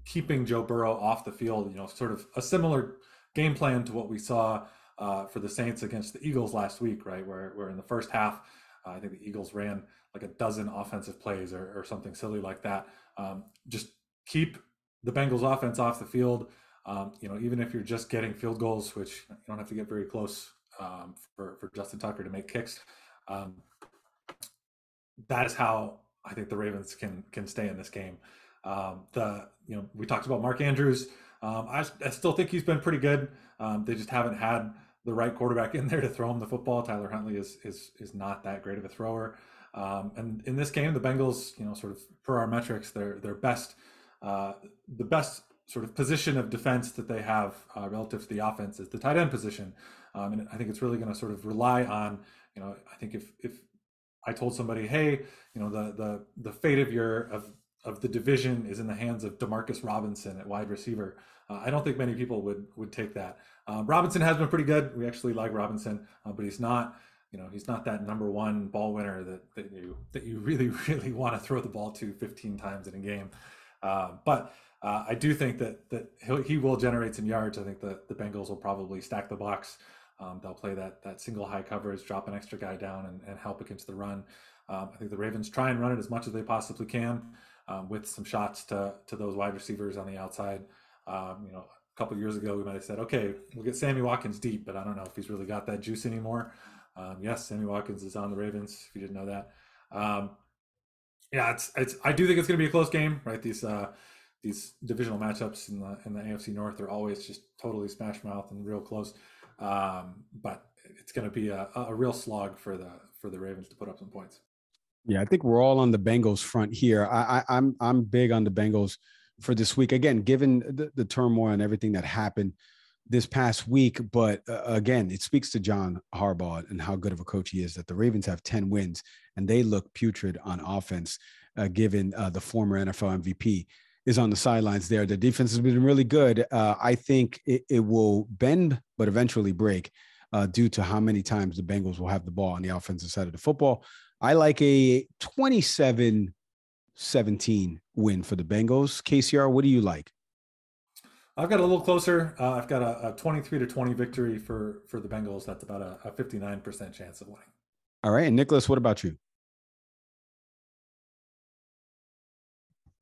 keeping Joe Burrow off the field, you know, sort of a similar game plan to what we saw uh, for the Saints against the Eagles last week, right? Where where in the first half, uh, I think the Eagles ran like a dozen offensive plays or, or something silly like that. Um, just keep the Bengals offense off the field. Um, you know, even if you're just getting field goals, which you don't have to get very close um, for, for Justin Tucker to make kicks. Um, that is how I think the Ravens can can stay in this game. Um, the you know we talked about Mark Andrews. Um, I, I, still think he's been pretty good. Um, they just haven't had the right quarterback in there to throw him the football. Tyler Huntley is is is not that great of a thrower. Um, and in this game, the Bengals, you know, sort of per our metrics, their their best, uh, the best sort of position of defense that they have uh, relative to the offense is the tight end position. Um, and I think it's really going to sort of rely on, you know, I think if if I told somebody, hey, you know, the the the fate of your of of the division is in the hands of Demarcus Robinson at wide receiver. Uh, I don't think many people would would take that. Um, Robinson has been pretty good. We actually like Robinson, uh, but he's not, you know, he's not that number one ball winner that that you that you really really want to throw the ball to 15 times in a game. Uh, but uh, I do think that that he will generate some yards. I think the the Bengals will probably stack the box. Um, they'll play that that single high coverage, drop an extra guy down, and, and help against the run. Um, I think the Ravens try and run it as much as they possibly can, um, with some shots to to those wide receivers on the outside. Um, you know, a couple years ago we might have said, okay, we'll get Sammy Watkins deep, but I don't know if he's really got that juice anymore. Um, yes, Sammy Watkins is on the Ravens. If you didn't know that, um, yeah, it's it's. I do think it's going to be a close game, right? These uh, these divisional matchups in the in the AFC North are always just totally smash mouth and real close. Um, but it's going to be a, a real slog for the for the Ravens to put up some points. Yeah, I think we're all on the Bengals front here. I, I, I'm I'm big on the Bengals for this week. Again, given the, the turmoil and everything that happened this past week, but uh, again, it speaks to John Harbaugh and how good of a coach he is that the Ravens have 10 wins and they look putrid on offense, uh, given uh, the former NFL MVP is on the sidelines there. The defense has been really good. Uh, I think it, it, will bend, but eventually break uh, due to how many times the Bengals will have the ball on the offensive side of the football. I like a 27 17 win for the Bengals. KCR, what do you like? I've got a little closer. Uh, I've got a, a, 23 to 20 victory for for the Bengals. That's about a, a 59% chance of winning. All right. And Nicholas, what about you?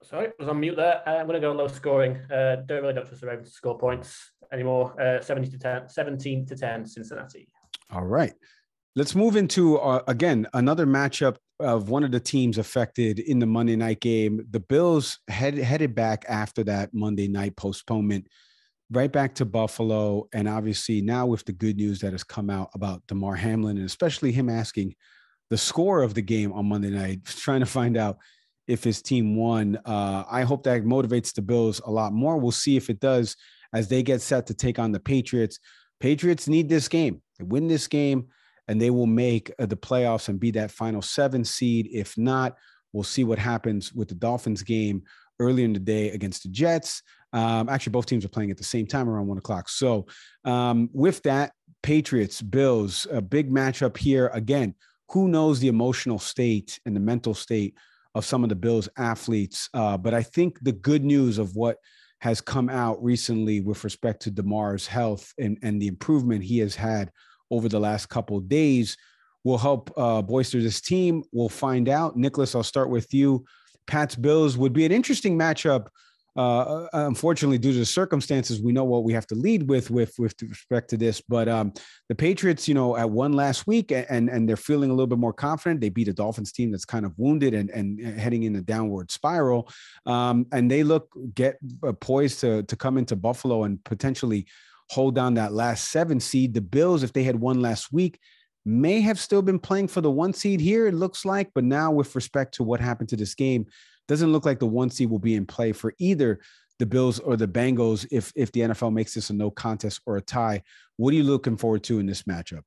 Sorry, I was on mute there. Uh, I'm going to go low scoring. Uh, don't really don't trust the Ravens to score points anymore. Uh, 17 to 10, 17 to 10, Cincinnati. All right. Let's move into uh, again another matchup of one of the teams affected in the Monday night game. The Bills head, headed back after that Monday night postponement, right back to Buffalo, and obviously now with the good news that has come out about Damar Hamlin and especially him asking the score of the game on Monday night, trying to find out if his team won. Uh, I hope that motivates the Bills a lot more. We'll see if it does as they get set to take on the Patriots. Patriots need this game. They win this game and they will make uh, the playoffs and be that final seven seed. If not, we'll see what happens with the Dolphins game earlier in the day against the Jets. Um, actually, both teams are playing at the same time around one o'clock. So, um, with that, Patriots, Bills, a big matchup here. Again, who knows the emotional state and the mental state of some of the Bills athletes? Uh, but I think the good news of what has come out recently with respect to Damar's health and, and the improvement he has had over the last couple days will help uh, bolster this team. We'll find out. Nicholas, I'll start with you. Pats Bills would be an interesting matchup. Uh, uh, unfortunately, due to the circumstances, we know what we have to lead with with with respect to this. But um, the Patriots, you know, at one last week, and and they're feeling a little bit more confident. They beat a Dolphins team that's kind of wounded and and heading in a downward spiral, um, and they look get uh, poised to to come into Buffalo and potentially hold down that last seven seed. The Bills, if they had won last week, may have still been playing for the one seed here, it looks like. But now, with respect to what happened to this game, doesn't look like the one seed will be in play for either the Bills or the Bengals if if the NFL makes this a no contest or a tie. What are you looking forward to in this matchup?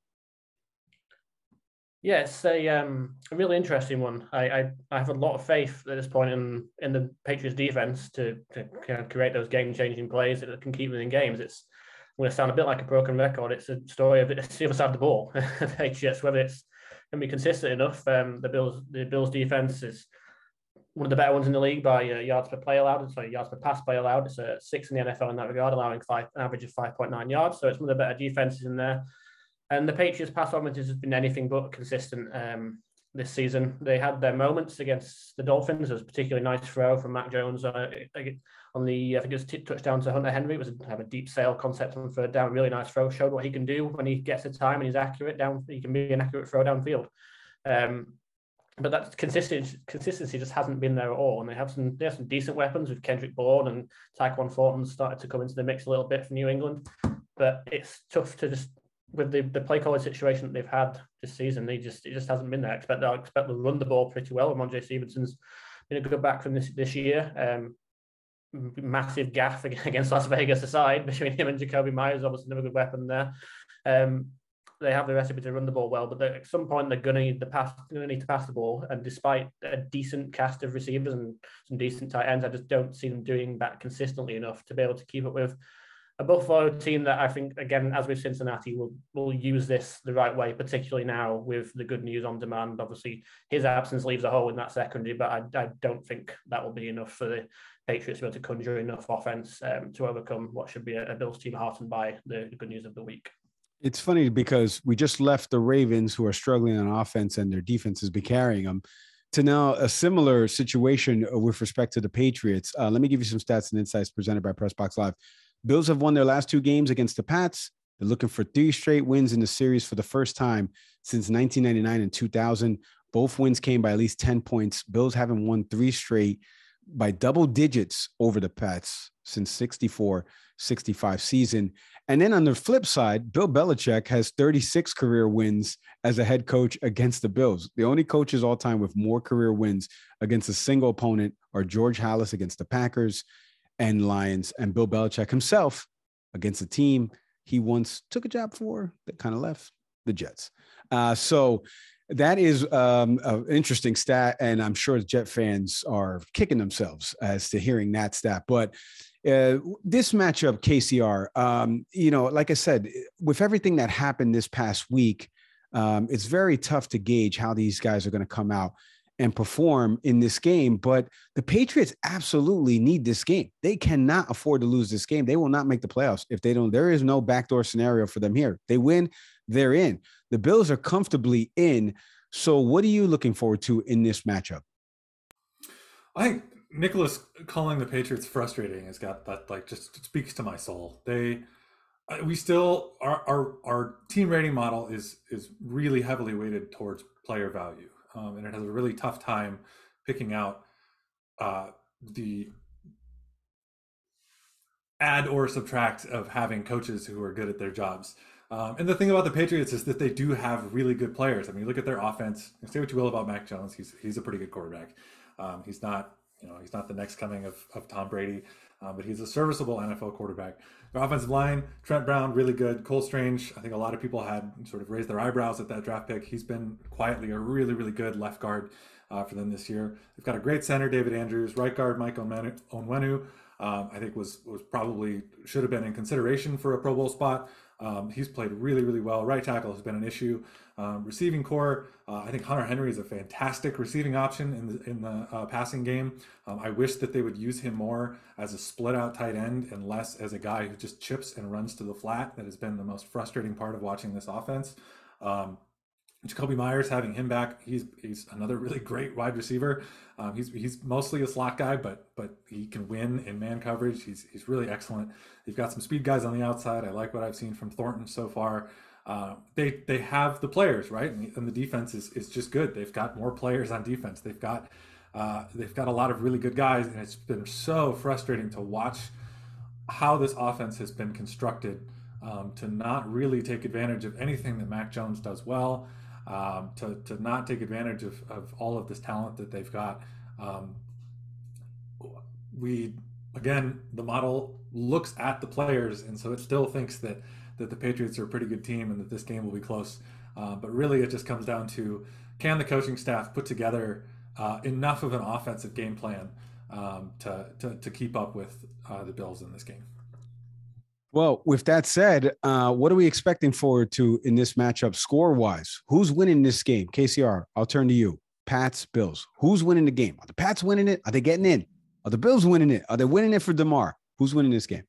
Yeah, it's a um, a really interesting one. I, I, I have a lot of faith at this point in in the Patriots defense to to kind of create those game changing plays that can keep them in games. It's I'm going to sound a bit like a broken record. It's a story of it's the other side of the ball. Patriots, whether it's can be consistent enough. Um, the Bills, the Bills defense is one of the better ones in the league by uh, yards per play allowed. Sorry, yards per pass play allowed. It's a six in the NFL in that regard, allowing five an average of five point nine yards. So it's one of the better defenses in there. And the Patriots pass offense has been anything but consistent. Um, this season. They had their moments against the Dolphins. It was a particularly nice throw from Mac Jones uh, on the, I think it was t- touchdown to Hunter Henry. It was a, a deep sail concept on third down. Really nice throw. Showed what he can do when he gets the time and he's accurate down. He can be an accurate throw downfield. Um, but that consistency consistency just hasn't been there at all. And they have some they have some decent weapons with Kendrick Bourne and Tyquan Thornton started to come into the mix a little bit for New England. But it's tough to just with the, the play calling situation that they've had this season, they just it just hasn't been there. I expect I expect to run the ball pretty well. Rhamondre Stevenson's been a good back from this this year. Um, massive gaff against Las Vegas aside between him and Jakobi Meyers, obviously another good weapon there. Um, they have the recipe to run the ball well, but at some point they're going to need the pass. Going to need to pass the ball, and despite a decent cast of receivers and some decent tight ends, I just don't see them doing that consistently enough to be able to keep up with a Buffalo team that I think, again, as with Cincinnati, will will use this the right way, particularly now with the good news on Damar. Obviously, his absence leaves a hole in that secondary, but I, I don't think that will be enough for the Patriots be able to conjure enough offense um, to overcome what should be a, a Bills team heartened by the, the good news of the week. It's funny because we just left the Ravens, who are struggling on offense, and their defense has been carrying them to now a similar situation with respect to the Patriots. Uh, let me give you some stats and insights presented by Pressbox Live. Bills have won their last two games against the Pats. They're looking for three straight wins in the series for the first time since 1999 and 2000. Both wins came by at least 10 points. Bills haven't won three straight by double digits over the Pats since 64 65 season. And then on the flip side, Bill Belichick has 36 career wins as a head coach against the Bills. The only coaches all time with more career wins against a single opponent are George Halas against the Packers and Lions, and Bill Belichick himself against a team he once took a job for that kind of left the Jets. Uh, so that is um, an interesting stat, and I'm sure Jet fans are kicking themselves as to hearing that stat. But Uh, this matchup, KCR, um, you know, like I said, with everything that happened this past week, um, it's very tough to gauge how these guys are going to come out and perform in this game. But the Patriots absolutely need this game. They cannot afford to lose this game. They will not make the playoffs if they don't. There is no backdoor scenario for them here. They win, they're in. The Bills are comfortably in. So, what are you looking forward to in this matchup? I think Nicholas calling the Patriots frustrating has got that like just speaks to my soul. They we still our our our team rating model is is really heavily weighted towards player value um, and it has a really tough time picking out uh, the add or subtract of having coaches who are good at their jobs. Um, and the thing about the Patriots is that they do have really good players. I mean, look at their offense. Say what you will about Mac Jones, he's he's a pretty good quarterback. Um, he's not, you know, he's not the next coming of, of Tom Brady, uh, but he's a serviceable NFL quarterback. Their offensive line, Trent Brown, really good. Cole Strange, I think a lot of people had sort of raised their eyebrows at that draft pick. He's been quietly a really, really good left guard uh, for them this year. They've got a great center, David Andrews. Right guard, Mike Onwenu, um, I think was was probably should have been in consideration for a Pro Bowl spot. Um, he's played really, really well. Right tackle has been an issue. Um, receiving corps, uh, I think Hunter Henry is a fantastic receiving option in the in the uh, passing game. Um, I wish that they would use him more as a split out tight end and less as a guy who just chips and runs to the flat. That has been the most frustrating part of watching this offense. Um, Jakobi Meyers having him back, he's he's another really great wide receiver. Um, he's he's mostly a slot guy, but but he can win in man coverage. He's he's really excellent. They've got some speed guys on the outside. I like what I've seen from Thornton so far. Uh, they they have the players right, and the, and the, defense is is just good. They've got more players on defense. They've got uh, they've got a lot of really good guys, and it's been so frustrating to watch how this offense has been constructed um, to not really take advantage of anything that Mac Jones does well, um, to to not take advantage of of all of this talent that they've got. Um, we again, the model looks at the players, and so it still thinks that that the Patriots are a pretty good team and that this game will be close. Uh, but really, it just comes down to can the coaching staff put together uh, enough of an offensive game plan um, to, to, to keep up with uh, the Bills in this game. Well, with that said, uh, what are we expecting forward to in this matchup score wise? Who's winning this game? KCR, I'll turn to you. Pats, Bills. Who's winning the game? Are the Pats winning it? Are they getting in? Are the Bills winning it? Are they winning it for Damar? Who's winning this game?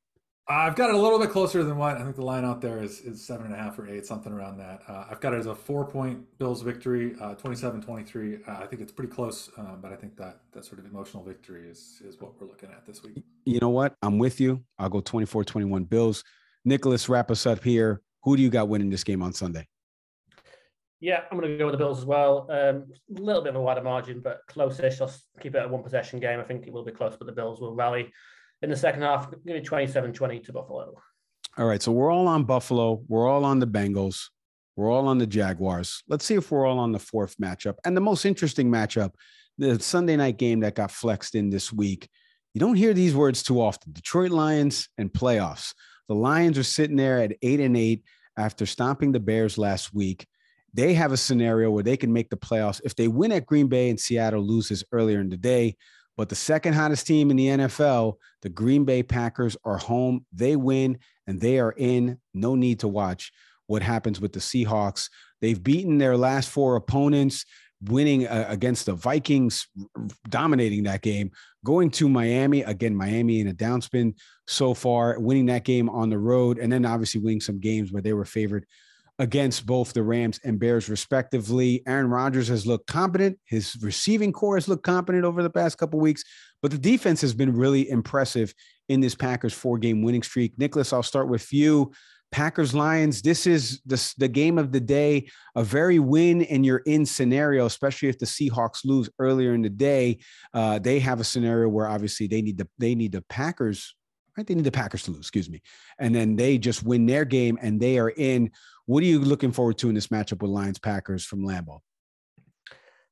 I've got it a little bit closer than what I think the line out there is, is seven and a half or eight, something around that. Uh, I've got it as a four point Bills victory, uh, 27 23. Uh, I think it's pretty close, um, but I think that that sort of emotional victory is, is what we're looking at this week. You know what? I'm with you. I'll go 24 21 Bills. Nicholas, wrap us up here. Who do you got winning this game on Sunday? Yeah, I'm going to go with the Bills as well. Um, a little bit of a wider margin, but close-ish. I'll keep it a one possession game. I think it will be close, but the Bills will rally in the second half, give me 27 20 to Buffalo. All right. So we're all on Buffalo. We're all on the Bengals. We're all on the Jaguars. Let's see if we're all on the fourth matchup. And the most interesting matchup, the Sunday night game that got flexed in this week. You don't hear these words too often Detroit Lions and playoffs. The Lions are sitting there at eight and eight after stomping the Bears last week. They have a scenario where they can make the playoffs if they win at Green Bay and Seattle loses earlier in the day. But the second hottest team in the NFL, the Green Bay Packers, are home. They win and they are in. No need to watch what happens with the Seahawks. They've beaten their last four opponents, winning uh, against the Vikings, dominating that game, going to Miami. Again, Miami in a downspin so far, winning that game on the road, and then obviously winning some games where they were favored against both the Rams and Bears, respectively. Aaron Rodgers has looked competent. His receiving corps has looked competent over the past couple weeks, but the defense has been really impressive in this Packers four game winning streak. Nicholas, I'll start with you. Packers Lions, this is the, the game of the day, a very win and you're in scenario, especially if the Seahawks lose earlier in the day. Uh, they have a scenario where obviously they need the they need the Packers, right? They need the Packers to lose, excuse me. And then they just win their game and they are in. What are you looking forward to in this matchup with Lions Packers from Lambeau?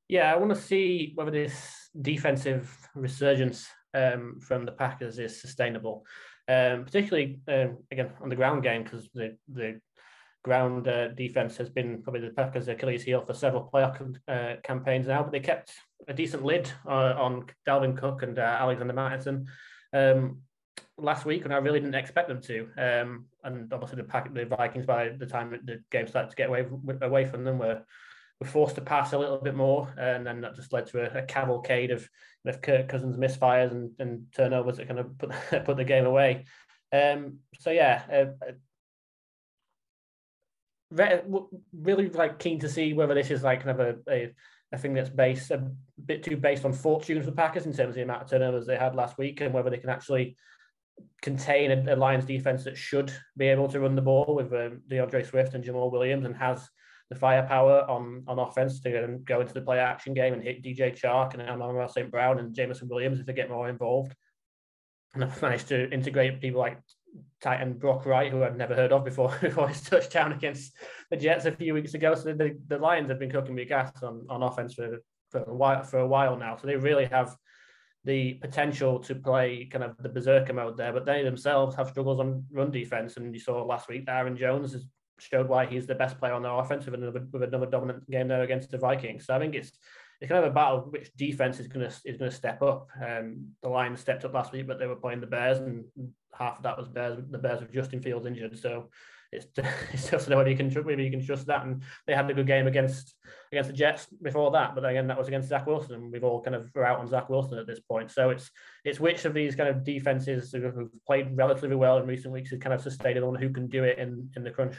Yeah, I want to see whether this defensive resurgence um, from the Packers is sustainable, um, particularly um, again on the ground game because the the ground uh, defense has been probably the Packers' Achilles heel for several playoff uh, campaigns now, but they kept a decent lid uh, on Dalvin Cook and uh, Alexander Mattison. Um, last week, and I really didn't expect them to. Um, and obviously, the pack, the Vikings by the time the game started to get away away from them were were forced to pass a little bit more, and then that just led to a, a cavalcade of, of Kirk Cousins misfires and, and turnovers that kind of put put the game away. Um, so yeah, uh, really like keen to see whether this is like kind of a, a, a thing that's based a bit too based on fortune for Packers in terms of the amount of turnovers they had last week and whether they can actually contain a, a Lions defense that should be able to run the ball with um, D'Andre Swift and Jamaal Williams and has the firepower on on offense to go into the play action game and hit DJ Chark and Amon St. Brown and Jameson Williams if they get more involved. And I've managed to integrate people like tight end Brock Wright, who I've never heard of before, before his touchdown against the Jets a few weeks ago. So the, the Lions have been cooking me gas on, on offense for, for a while for a while now. So they really have the potential to play kind of the berserker mode there, but they themselves have struggles on run defense. And you saw last week Aaron Jones has showed why he's the best player on their offense with another with another dominant game there against the Vikings. So I think it's it's kind of a battle which defense is gonna is gonna step up. Um, the Lions stepped up last week, but they were playing the Bears, and half of that was Bears. The Bears with Justin Fields injured, so it's it's just to know whether you can maybe you can trust that. And they had a good game against against the Jets before that, but again that was against Zach Wilson, and we've all kind of are out on Zach Wilson at this point. So it's it's which of these kind of defenses who've played relatively well in recent weeks has kind of sustained on who can do it in in the crunch.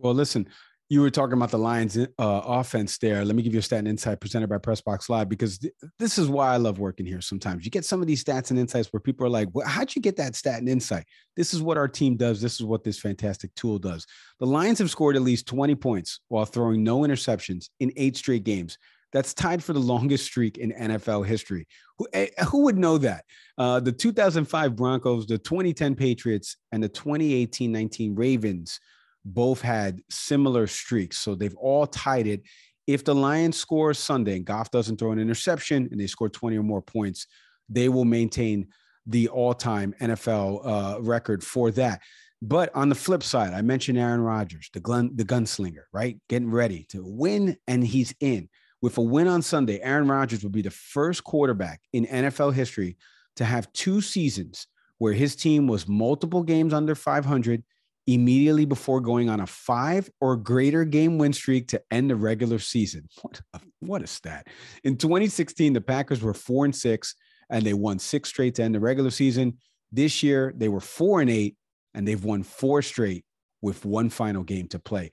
Well, listen, you were talking about the Lions uh, offense there. Let me give you a stat and insight presented by Pressbox Live because th- this is why I love working here. Sometimes you get some of these stats and insights where people are like, well, "How'd you get that stat and insight?" This is what our team does. This is what this fantastic tool does. The Lions have scored at least 20 points while throwing no interceptions in eight straight games. That's tied for the longest streak in NFL history. Who, eh, who would know that? Uh, the 2005 Broncos, the 2010 Patriots, and the 2018-19 Ravens both had similar streaks. So they've all tied it. If the Lions score Sunday and Goff doesn't throw an interception and they score 20 or more points, they will maintain the all time NFL uh, record for that. But on the flip side, I mentioned Aaron Rodgers, the gun, the gunslinger, right? Getting ready to win, and he's in. With a win on Sunday, Aaron Rodgers will be the first quarterback in NFL history to have two seasons where his team was multiple games under 500 immediately before going on a five or greater game win streak to end the regular season. What a, what a stat. In 2016, the Packers were four and six, and they won six straight to end the regular season. This year, they were four and eight, and they've won four straight with one final game to play.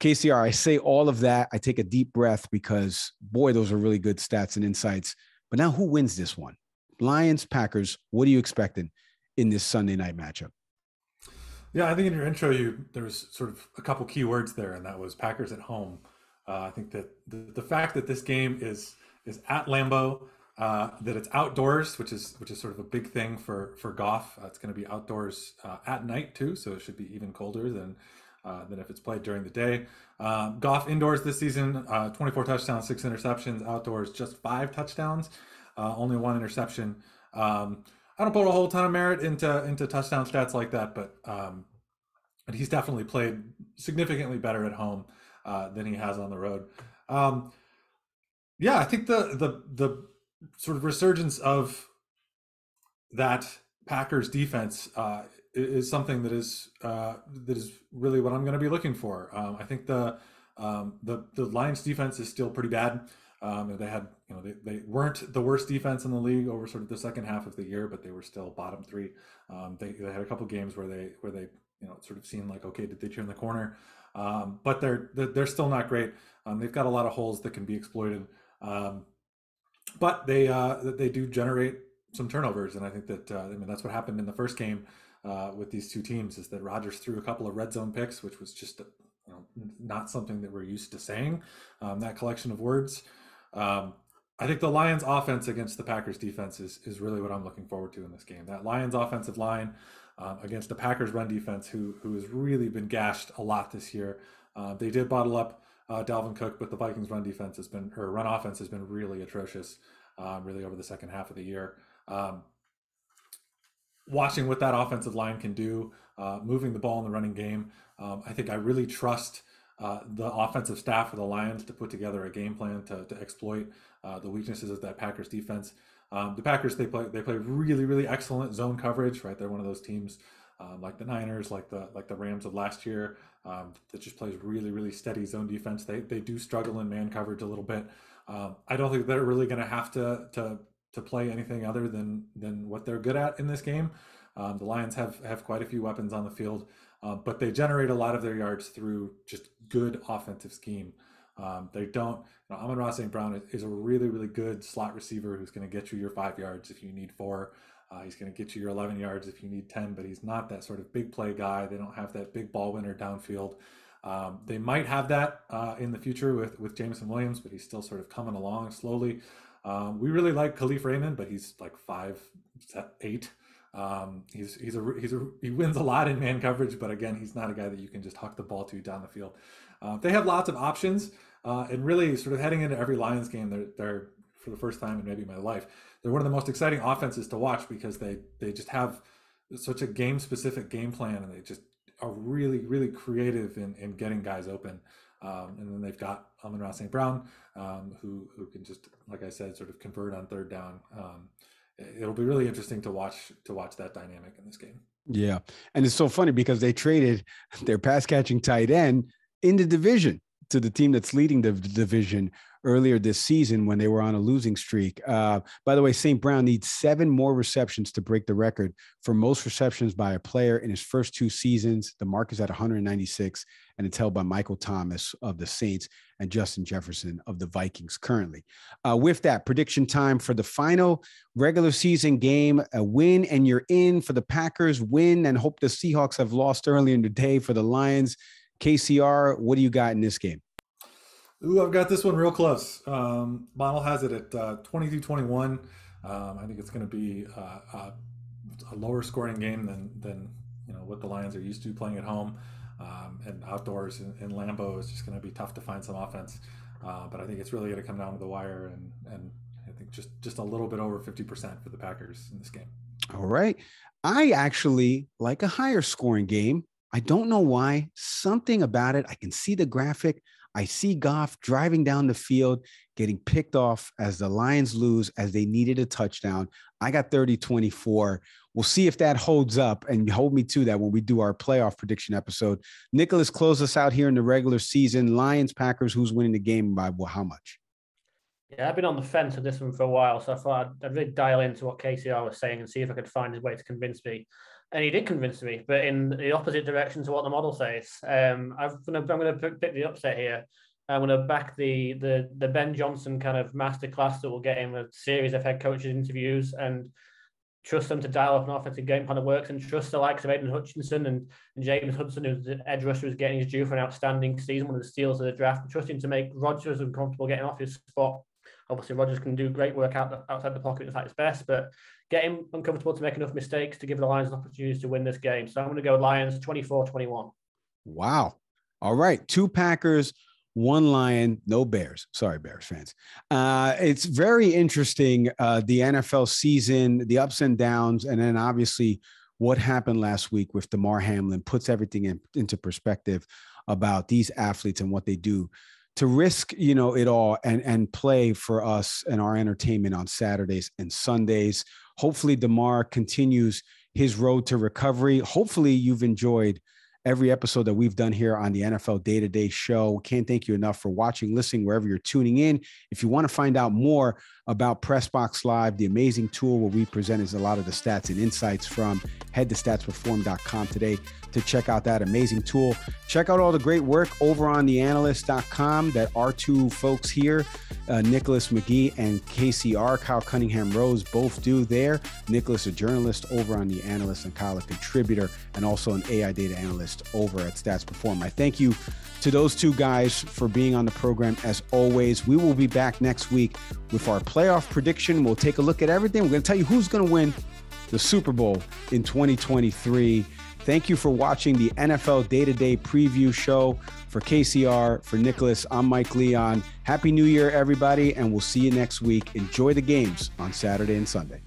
KCR, I say all of that. I take a deep breath because, boy, those are really good stats and insights. But now, who wins this one? Lions, Packers, what are you expecting in this Sunday night matchup? Yeah, I think in your intro, you there was sort of a couple key words there, and that was Packers at home. Uh, I think that the, the fact that this game is is at Lambeau, uh, that it's outdoors, which is which is sort of a big thing for for Goff. Uh, it's going to be outdoors uh, at night too, so it should be even colder than uh, than if it's played during the day. Uh, Goff indoors this season, 24 touchdowns, six interceptions. Outdoors, just five touchdowns, only one interception. Um, I don't put a whole ton of merit into into touchdown stats like that, but um, but he's definitely played significantly better at home uh, than he has on the road. Um, yeah, I think the the the sort of resurgence of that Packers defense uh, is something that is uh, that is really what I'm going to be looking for. Um, I think the um, the the Lions defense is still pretty bad. Um, they had, you know, they, they weren't the worst defense in the league over sort of the second half of the year, but they were still bottom three. Um, they, they had a couple games where they where they you know sort of seemed like okay, did they turn the corner? Um, but they're they're still not great. Um, they've got a lot of holes that can be exploited, um, but they uh, they do generate some turnovers, and I think that uh, I mean that's what happened in the first game uh, with these two teams is that Rodgers threw a couple of red zone picks, which was just you know, not something that we're used to saying. Um, that collection of words. Um, I think the Lions offense against the Packers defense is, is really what I'm looking forward to in this game. That Lions offensive line um, against the Packers run defense, who who has really been gashed a lot this year. Uh, they did bottle up uh, Dalvin Cook, but the Vikings run defense has been or run offense has been really atrocious, um, really over the second half of the year. Um, watching what that offensive line can do, uh, moving the ball in the running game, um, I think I really trust uh, the offensive staff for the Lions to put together a game plan to, to exploit uh, the weaknesses of that Packers defense. Um, the Packers they play they play really really excellent zone coverage. Right, they're one of those teams um, like the Niners, like the like the Rams of last year um, that just plays really really steady zone defense. They they do struggle in man coverage a little bit. Um, I don't think they're really going to have to to to play anything other than than what they're good at in this game. Um, the Lions have have quite a few weapons on the field, uh, but they generate a lot of their yards through just good offensive scheme. Um, they don't. You know, Amon-Ra St. Brown is a really really good slot receiver who's going to get you your five yards if you need four. Uh, he's going to get you your 11 yards if you need 10, but he's not that sort of big play guy. They don't have that big ball winner downfield. Um, they might have that uh, in the future with with Jameson Williams, but he's still sort of coming along slowly. Um, we really like Kalif Raymond, but he's like five eight. Um, he's he's a he's a he wins a lot in man coverage, but again, he's not a guy that you can just huck the ball to down the field. Uh, they have lots of options, uh, and really, sort of heading into every Lions game, they're they're for the first time in maybe my life, they're one of the most exciting offenses to watch because they they just have such a game specific game plan, and they just are really really creative in in getting guys open. Um, and then they've got Amon-Ra St. Brown, um, who who can just, like I said, sort of convert on third down. It'll be really interesting to watch to watch that dynamic in this game. Yeah, and it's so funny because they traded their pass catching tight end in the division to the team that's leading the division earlier this season when they were on a losing streak. Uh, by the way, St. Brown needs seven more receptions to break the record for most receptions by a player in his first two seasons. The mark is at 196, and it's held by Michael Thomas of the Saints and Justin Jefferson of the Vikings currently. Uh, with that, prediction time for the final regular season game a win, and you're in for the Packers, win, and hope the Seahawks have lost earlier in the day for the Lions. KCR, what do you got in this game? Ooh, I've got this one real close. Um, model has it at uh, 22 21. Um, I think it's going to be uh, uh, a lower scoring game than, than you know what the Lions are used to playing at home. Um, and outdoors in, in Lambeau is just going to be tough to find some offense. Uh, but I think it's really going to come down to the wire, and, and I think just, just a little bit over 50% for the Packers in this game. All right. I actually like a higher scoring game. I don't know why. Something about it. I can see the graphic. I see Goff driving down the field, getting picked off as the Lions lose as they needed a touchdown. I got 30 24. We'll see if that holds up and hold me to that when we do our playoff prediction episode. Nicholas, close us out here in the regular season. Lions, Packers, who's winning the game by well, how much? Yeah, I've been on the fence of this one for a while, so I thought I'd, I'd really dial into what KCR was saying and see if I could find his way to convince me and he did convince me, but in the opposite direction to what the model says. Um, i am gonna, I'm going to pick the upset here. I'm going to back the the the Ben Johnson kind of masterclass that we'll get in a series of head coaches interviews and trust them to dial up an offensive game plan that works and trust the likes of Aidan Hutchinson and, and James Houston, who's the edge rusher, who's getting his due for an outstanding season, one of the steals of the draft, Trust him to make Rodgers uncomfortable getting off his spot. Obviously, Rodgers can do great work out outside the pocket at his best, but get him uncomfortable to make enough mistakes to give the Lions an opportunity to win this game. So I'm going to go Lions 24 21. Wow. All right. Two Packers, one Lion, no Bears. Sorry, Bears fans. Uh, it's very interesting uh, the NFL season, the ups and downs, and then obviously what happened last week with Damar Hamlin puts everything in, into perspective about these athletes and what they do to risk you know it all and and play for us and our entertainment on Saturdays and Sundays Hopefully, Damar continues his road to recovery. Hopefully, you've enjoyed every episode that we've done here on the NFL Day to Day Show. Can't thank you enough for watching, listening, wherever you're tuning in. If you want to find out more about Pressbox Live, the amazing tool where we present is a lot of the stats and insights from, head to statsperform.com today to check out that amazing tool. Check out all the great work over on theanalyst.com that our two folks here, uh, Nicholas McGee and KCR, Kyle Cunningham Rose, both do there. Nicholas, a journalist over on The Analyst, and Kyle, a contributor and also an AI data analyst over at Stats Perform. I thank you to those two guys for being on the program as always. We will be back next week with our playoff prediction. We'll take a look at everything. We're going to tell you who's going to win the Super Bowl in 2023. Thank you for watching the NFL Day to Day Preview Show. For KCR, for Nicholas, I'm Mike Leon. Happy New Year, everybody, and we'll see you next week. Enjoy the games on Saturday and Sunday.